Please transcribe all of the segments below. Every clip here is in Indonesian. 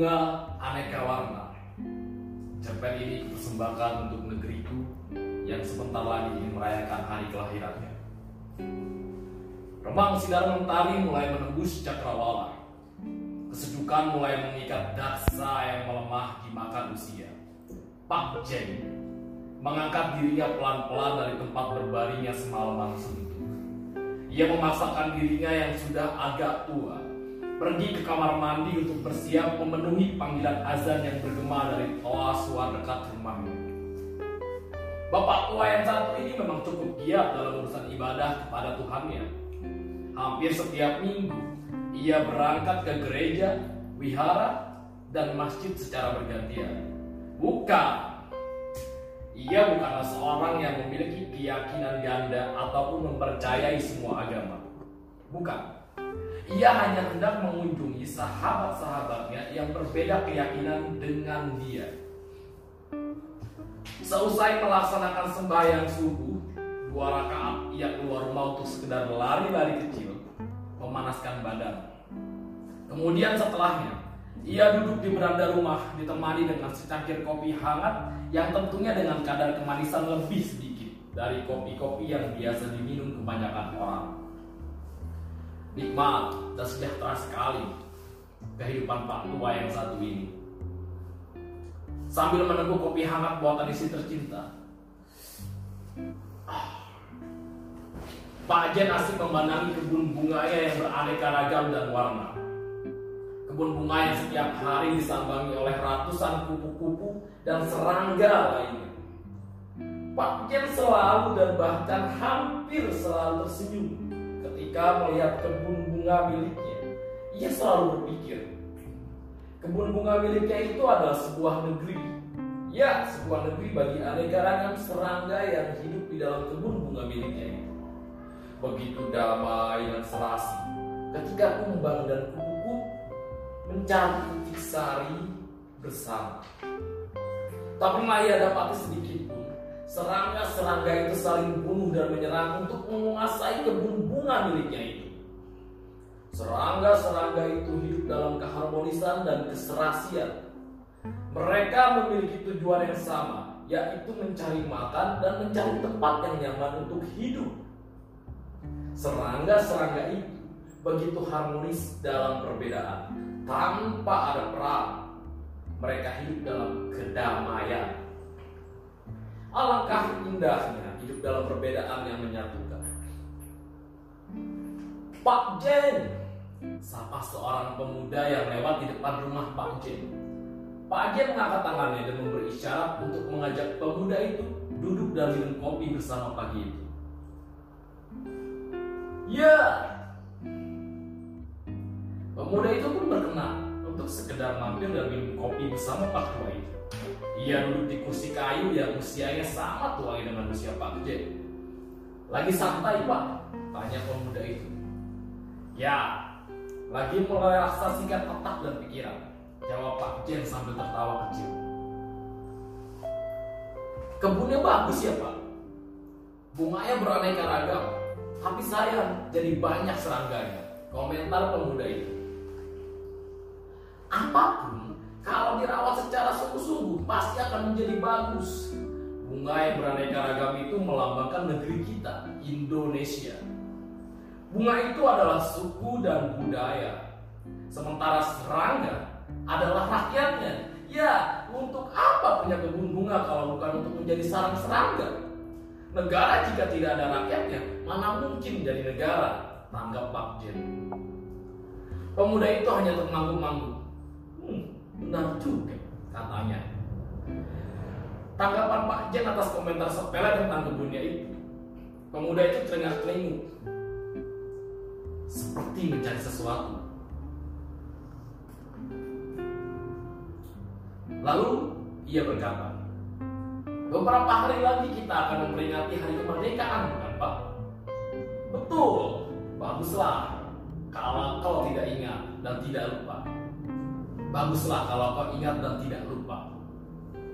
bunga aneka warna. Cerpen ini dipersembahkan untuk negeriku yang sebentar lagi merayakan hari kelahirannya. Remang sinar mentari mulai menembus cakrawala. Kesejukan mulai mengikat daksa yang melemah dimakan usia. Pak Jeng mengangkat dirinya pelan-pelan dari tempat berbaringnya semalaman suntuk. Ia memaksakan dirinya yang sudah agak tua pergi ke kamar mandi untuk bersiap memenuhi panggilan azan yang bergema dari toa suar dekat rumahnya. Bapak tua yang satu ini memang cukup giat dalam urusan ibadah kepada Tuhannya. Hampir setiap minggu, ia berangkat ke gereja, wihara, dan masjid secara bergantian. Bukan, ia bukanlah seorang yang memiliki keyakinan ganda ataupun mempercayai semua agama. Bukan. Ia hanya hendak mengunjungi sahabat-sahabatnya yang berbeda keyakinan dengan dia. Seusai melaksanakan sembahyang subuh, dua rakaat ia keluar rumah untuk sekedar lari-lari kecil, memanaskan badan. Kemudian setelahnya, ia duduk di beranda rumah ditemani dengan secangkir kopi hangat yang tentunya dengan kadar kemanisan lebih sedikit dari kopi-kopi yang biasa diminum kebanyakan orang nikmat dan sejahtera sekali kehidupan Pak tua yang satu ini. Sambil meneguk kopi hangat buatan istri tercinta. Ah. Pak Jen asik memandangi kebun bunganya yang beraneka ragam dan warna. Kebun bunga yang setiap hari disambangi oleh ratusan kupu-kupu dan serangga lainnya. Pak Jen selalu dan bahkan hampir selalu tersenyum ketika melihat kebun bunga miliknya, ia selalu berpikir, kebun bunga miliknya itu adalah sebuah negeri. Ya, sebuah negeri bagi aneka ragam serangga yang hidup di dalam kebun bunga miliknya itu. Begitu damai dan serasi ketika kumbang dan kuku mencari titik sari bersama. Tak pernah ia dapati sedikit serangga-serangga itu saling bunuh dan menyerang untuk menguasai kebun bunga miliknya itu. Serangga-serangga itu hidup dalam keharmonisan dan keserasian. Mereka memiliki tujuan yang sama, yaitu mencari makan dan mencari tempat yang nyaman untuk hidup. Serangga-serangga itu begitu harmonis dalam perbedaan, tanpa ada perang. Mereka hidup dalam kedamaian Alangkah indahnya hidup dalam perbedaan yang menyatukan. Pak Jen, sapa seorang pemuda yang lewat di depan rumah Pak Jen. Pak Jen mengangkat tangannya dan memberi isyarat untuk mengajak pemuda itu duduk dan minum kopi bersama pagi itu. Ya, pemuda itu pun berkenan untuk sekedar mampir dan minum kopi bersama Pak Tua. Ia duduk di kursi kayu yang usianya sama tuanya dengan usia Pak J. Lagi santai Pak? Tanya pemuda itu. Ya, lagi merelaksasikan otak dan pikiran. Jawab Pak Jen sambil tertawa kecil. Kebunnya bagus ya Pak. Bunganya beraneka ragam. Tapi sayang, jadi banyak serangganya. Komentar pemuda itu. Apa pun kalau dirawat secara sungguh-sungguh pasti akan menjadi bagus. Bunga yang beraneka ragam itu melambangkan negeri kita, Indonesia. Bunga itu adalah suku dan budaya. Sementara serangga adalah rakyatnya. Ya, untuk apa punya kebun bunga kalau bukan untuk menjadi sarang serangga? Negara jika tidak ada rakyatnya, mana mungkin jadi negara? Tanggap Pak Jen. Pemuda itu hanya termangguk-mangguk. Hmm, Benar juga katanya. Tanggapan Pak Jen atas komentar sepele tentang kebunnya itu. Pemuda itu terengah telingu seperti mencari sesuatu. Lalu ia berkata, beberapa hari lagi kita akan memperingati hari kemerdekaan, bukan Pak? Betul, baguslah. Kalau kau tidak ingat dan tidak lupa, Baguslah kalau kau ingat dan tidak lupa.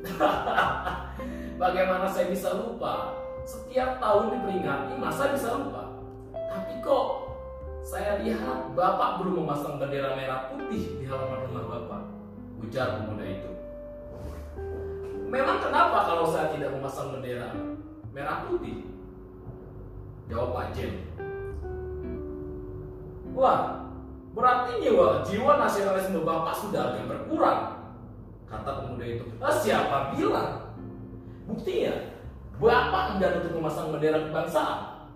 Bagaimana saya bisa lupa? Setiap tahun diperingati, masa bisa lupa? Tapi kok saya lihat Bapak belum memasang bendera merah putih di halaman rumah Bapak. Ujar pemuda itu. Memang kenapa kalau saya tidak memasang bendera merah putih? Jawab Pak Jen. Wah, berarti jiwa, jiwa nasionalisme Bapak sudah agak berkurang. Kata pemuda itu. Ah, siapa bilang? Buktinya, Bapak enggan untuk memasang bendera kebangsaan.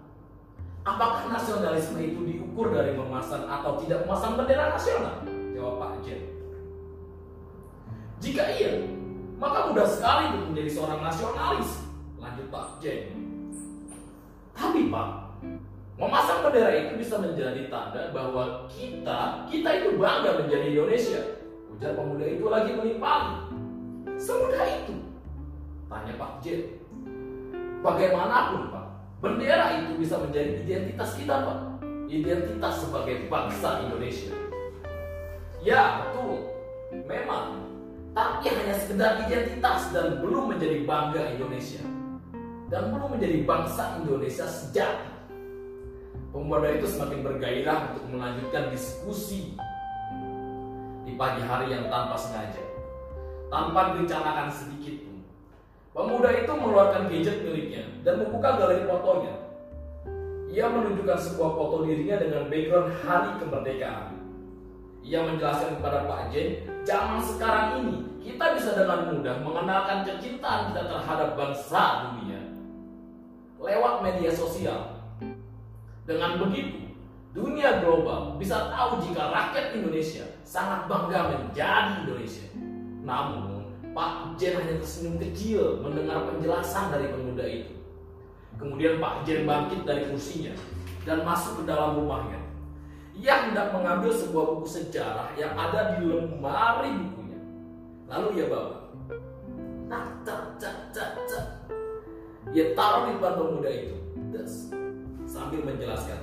Apakah nasionalisme itu diukur dari memasang atau tidak memasang bendera nasional? Jawab Pak Jen. Jika iya, maka mudah sekali untuk menjadi seorang nasionalis. Lanjut Pak Jen. Tapi Pak, memasang bendera itu bisa menjadi tanda bahwa kita, kita itu bangga menjadi Indonesia. Ujar pemuda itu lagi menimpali. Semudah itu. Tanya Pak Jen. Bagaimanapun Pak, bendera itu bisa menjadi identitas kita Pak. Identitas sebagai bangsa Indonesia. Ya betul, memang tapi hanya sekedar identitas dan belum menjadi bangga Indonesia dan belum menjadi bangsa Indonesia sejati. Pemuda itu semakin bergairah untuk melanjutkan diskusi di pagi hari yang tanpa sengaja, tanpa direncanakan sedikit pun. Pemuda itu mengeluarkan gadget miliknya dan membuka galeri fotonya. Ia menunjukkan sebuah foto dirinya dengan background hari kemerdekaan. Ia menjelaskan kepada Pak Jen, zaman sekarang ini kita bisa dengan mudah mengenalkan kecintaan kita terhadap bangsa dunia lewat media sosial. Dengan begitu, dunia global bisa tahu jika rakyat Indonesia sangat bangga menjadi Indonesia. Namun, Pak Jen hanya tersenyum kecil mendengar penjelasan dari pemuda itu. Kemudian Pak Jen bangkit dari kursinya dan masuk ke dalam rumahnya ia hendak mengambil sebuah buku sejarah yang ada di lemari bukunya. Lalu ia bawa. Tak, tak, tak, tak, tak. Ia taruh di depan pemuda itu. Das, sambil menjelaskan.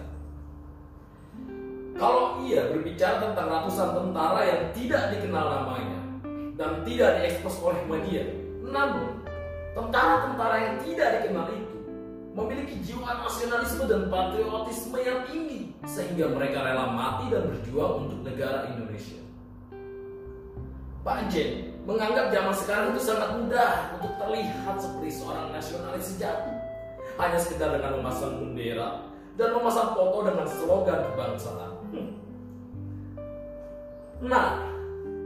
Kalau ia berbicara tentang ratusan tentara yang tidak dikenal namanya dan tidak diekspos oleh media, namun tentara-tentara yang tidak dikenal itu memiliki jiwa nasionalisme dan patriotisme yang tinggi sehingga mereka rela mati dan berjuang untuk negara Indonesia. Pak Jen menganggap zaman sekarang itu sangat mudah untuk terlihat seperti seorang nasionalis sejati. Hanya sekedar dengan memasang bendera dan memasang foto dengan slogan kebangsaan. Hmm. Nah,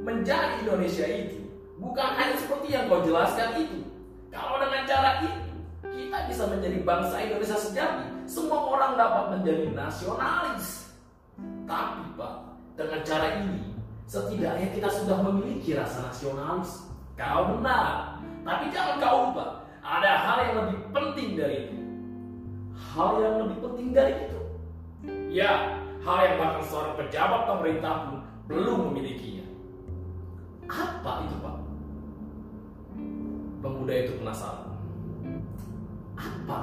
menjadi Indonesia itu bukan hanya seperti yang kau jelaskan itu. Kalau dengan cara itu kita bisa menjadi bangsa Indonesia sejati. Semua orang dapat menjadi nasionalis. Tapi Pak, dengan cara ini, setidaknya kita sudah memiliki rasa nasionalis. Kau benar. Tapi jangan kau lupa, ada hal yang lebih penting dari itu. Hal yang lebih penting dari itu. Ya, hal yang bahkan seorang pejabat pemerintah pun belum memilikinya. Apa itu Pak? Pemuda itu penasaran. Apa?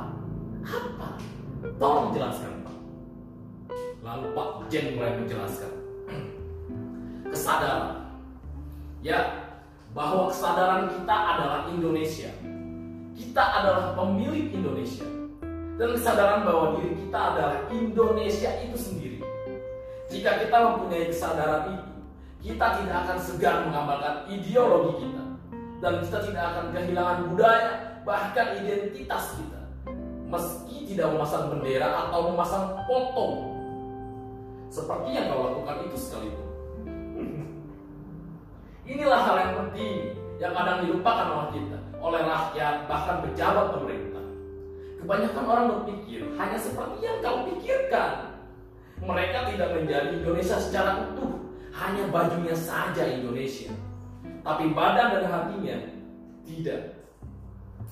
Apa? Tolong jelaskan Pak. Lalu Pak Jen mulai menjelaskan. Kesadaran. Ya, bahwa kesadaran kita adalah Indonesia. Kita adalah pemilik Indonesia. Dan kesadaran bahwa diri kita adalah Indonesia itu sendiri. Jika kita mempunyai kesadaran itu, kita tidak akan segan mengamalkan ideologi kita. Dan kita tidak akan kehilangan budaya, bahkan identitas kita meski tidak memasang bendera atau memasang foto seperti yang kau lakukan itu sekalipun. Inilah hal yang penting yang kadang dilupakan oleh kita, oleh rakyat, bahkan pejabat pemerintah. Kebanyakan orang berpikir hanya seperti yang kau pikirkan. Mereka tidak menjadi Indonesia secara utuh, hanya bajunya saja Indonesia. Tapi badan dan hatinya tidak.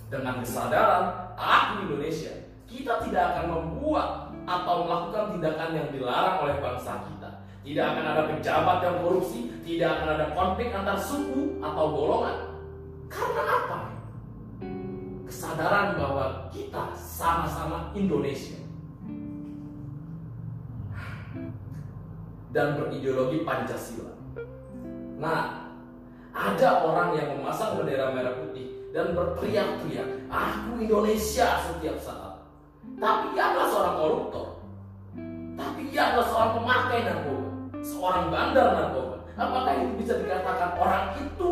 Dengan kesadaran aku Indonesia, kita tidak akan membuat atau melakukan tindakan yang dilarang oleh bangsa kita. Tidak akan ada pejabat yang korupsi, tidak akan ada konflik antar suku atau golongan. Karena apa? Kesadaran bahwa kita sama-sama Indonesia. Dan berideologi Pancasila. Nah, ada orang yang memasang bendera merah putih dan berteriak-teriak, aku Indonesia setiap saat. Tapi ia adalah seorang koruptor. Tapi ia adalah seorang pemakai narkoba, seorang bandar narkoba, Apakah itu bisa dikatakan orang itu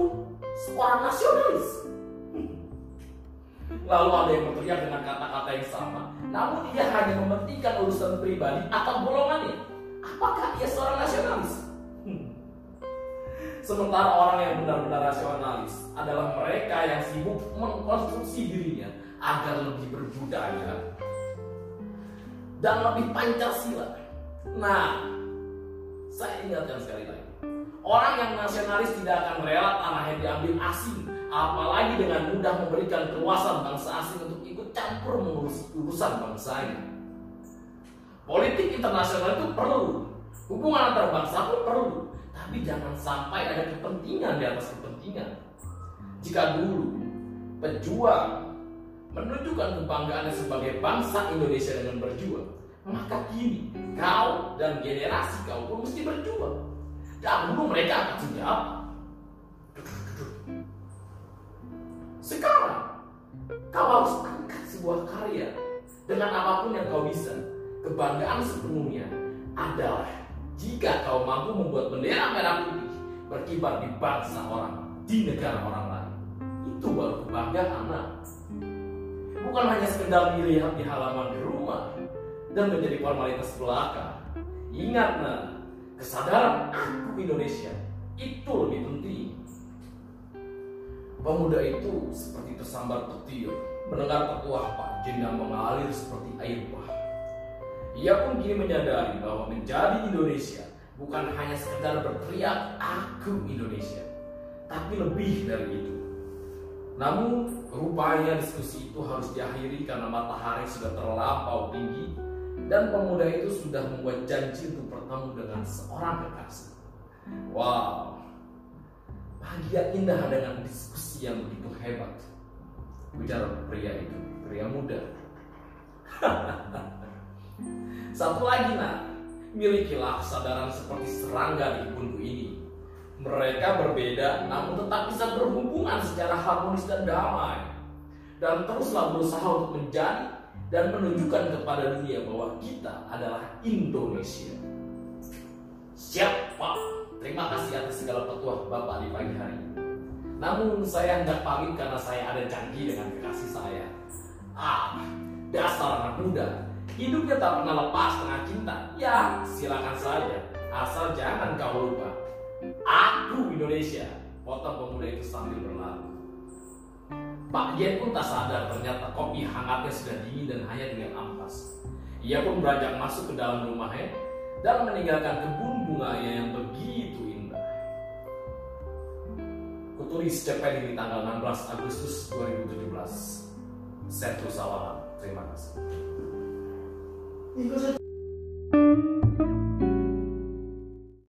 seorang nasionalis? Lalu ada yang berteriak dengan kata-kata yang sama, namun ia hanya mementingkan urusan pribadi atau golongannya. Apakah ia seorang nasionalis? Sementara orang yang benar-benar rasionalis adalah mereka yang sibuk mengkonstruksi dirinya agar lebih berbudaya dan lebih Pancasila. Nah, saya ingatkan sekali lagi. Orang yang nasionalis tidak akan rela tanahnya diambil asing, apalagi dengan mudah memberikan keluasan bangsa asing untuk ikut campur mengurus urusan bangsanya. Politik internasional itu perlu, hubungan antar bangsa pun perlu, tapi jangan sampai ada kepentingan di atas kepentingan. Jika dulu pejuang menunjukkan kebanggaannya sebagai bangsa Indonesia dengan berjuang, maka kini kau dan generasi kau pun mesti berjuang. Dahulu mereka akan siap. Sekarang kau harus angkat sebuah karya dengan apa pun yang kau bisa. Kebanggaan sepenuhnya adalah jika kau mampu membuat bendera merah putih berkibar di bangsa orang, di negara orang lain, itu baru kebanggaan anak. Bukan hanya sekedar dilihat di halaman di rumah dan menjadi formalitas belaka. Ingat nah, kesadaran aku Indonesia itu lebih penting. Pemuda itu seperti tersambar petir, mendengar petuah Pak Jenderal mengalir seperti air bah. Ia pun kini menyadari bahwa menjadi Indonesia bukan hanya sekedar berteriak aku Indonesia, tapi lebih dari itu. Namun rupanya diskusi itu harus diakhiri karena matahari sudah terlampau tinggi dan pemuda itu sudah membuat janji untuk bertemu dengan seorang kekasih. Wow, bahagia indah dengan diskusi yang begitu hebat. Bicara pria itu, pria muda. Satu lagi nak, milikilah kesadaran seperti serangga di pundu ini. Mereka berbeda namun tetap bisa berhubungan secara harmonis dan damai. Dan teruslah berusaha untuk menjadi dan menunjukkan kepada dunia bahwa kita adalah Indonesia. Siap Pak, terima kasih atas segala petuah Bapak di pagi hari. Namun saya hendak pamit karena saya ada janji dengan kekasih saya. Ah, dasar anak muda, Hidupnya tak pernah lepas dengan cinta. Ya, silakan saja. Asal jangan kau lupa. Aku Indonesia. Potong pemuda itu sambil berlalu. Pak Yen pun tak sadar ternyata kopi hangatnya sudah dingin dan hanya dengan ampas. Ia pun beranjak masuk ke dalam rumahnya dan meninggalkan kebun bunganya yang begitu indah. Kutulis CPD di tanggal 16 Agustus 2017. Setu Sawalan. Terima kasih.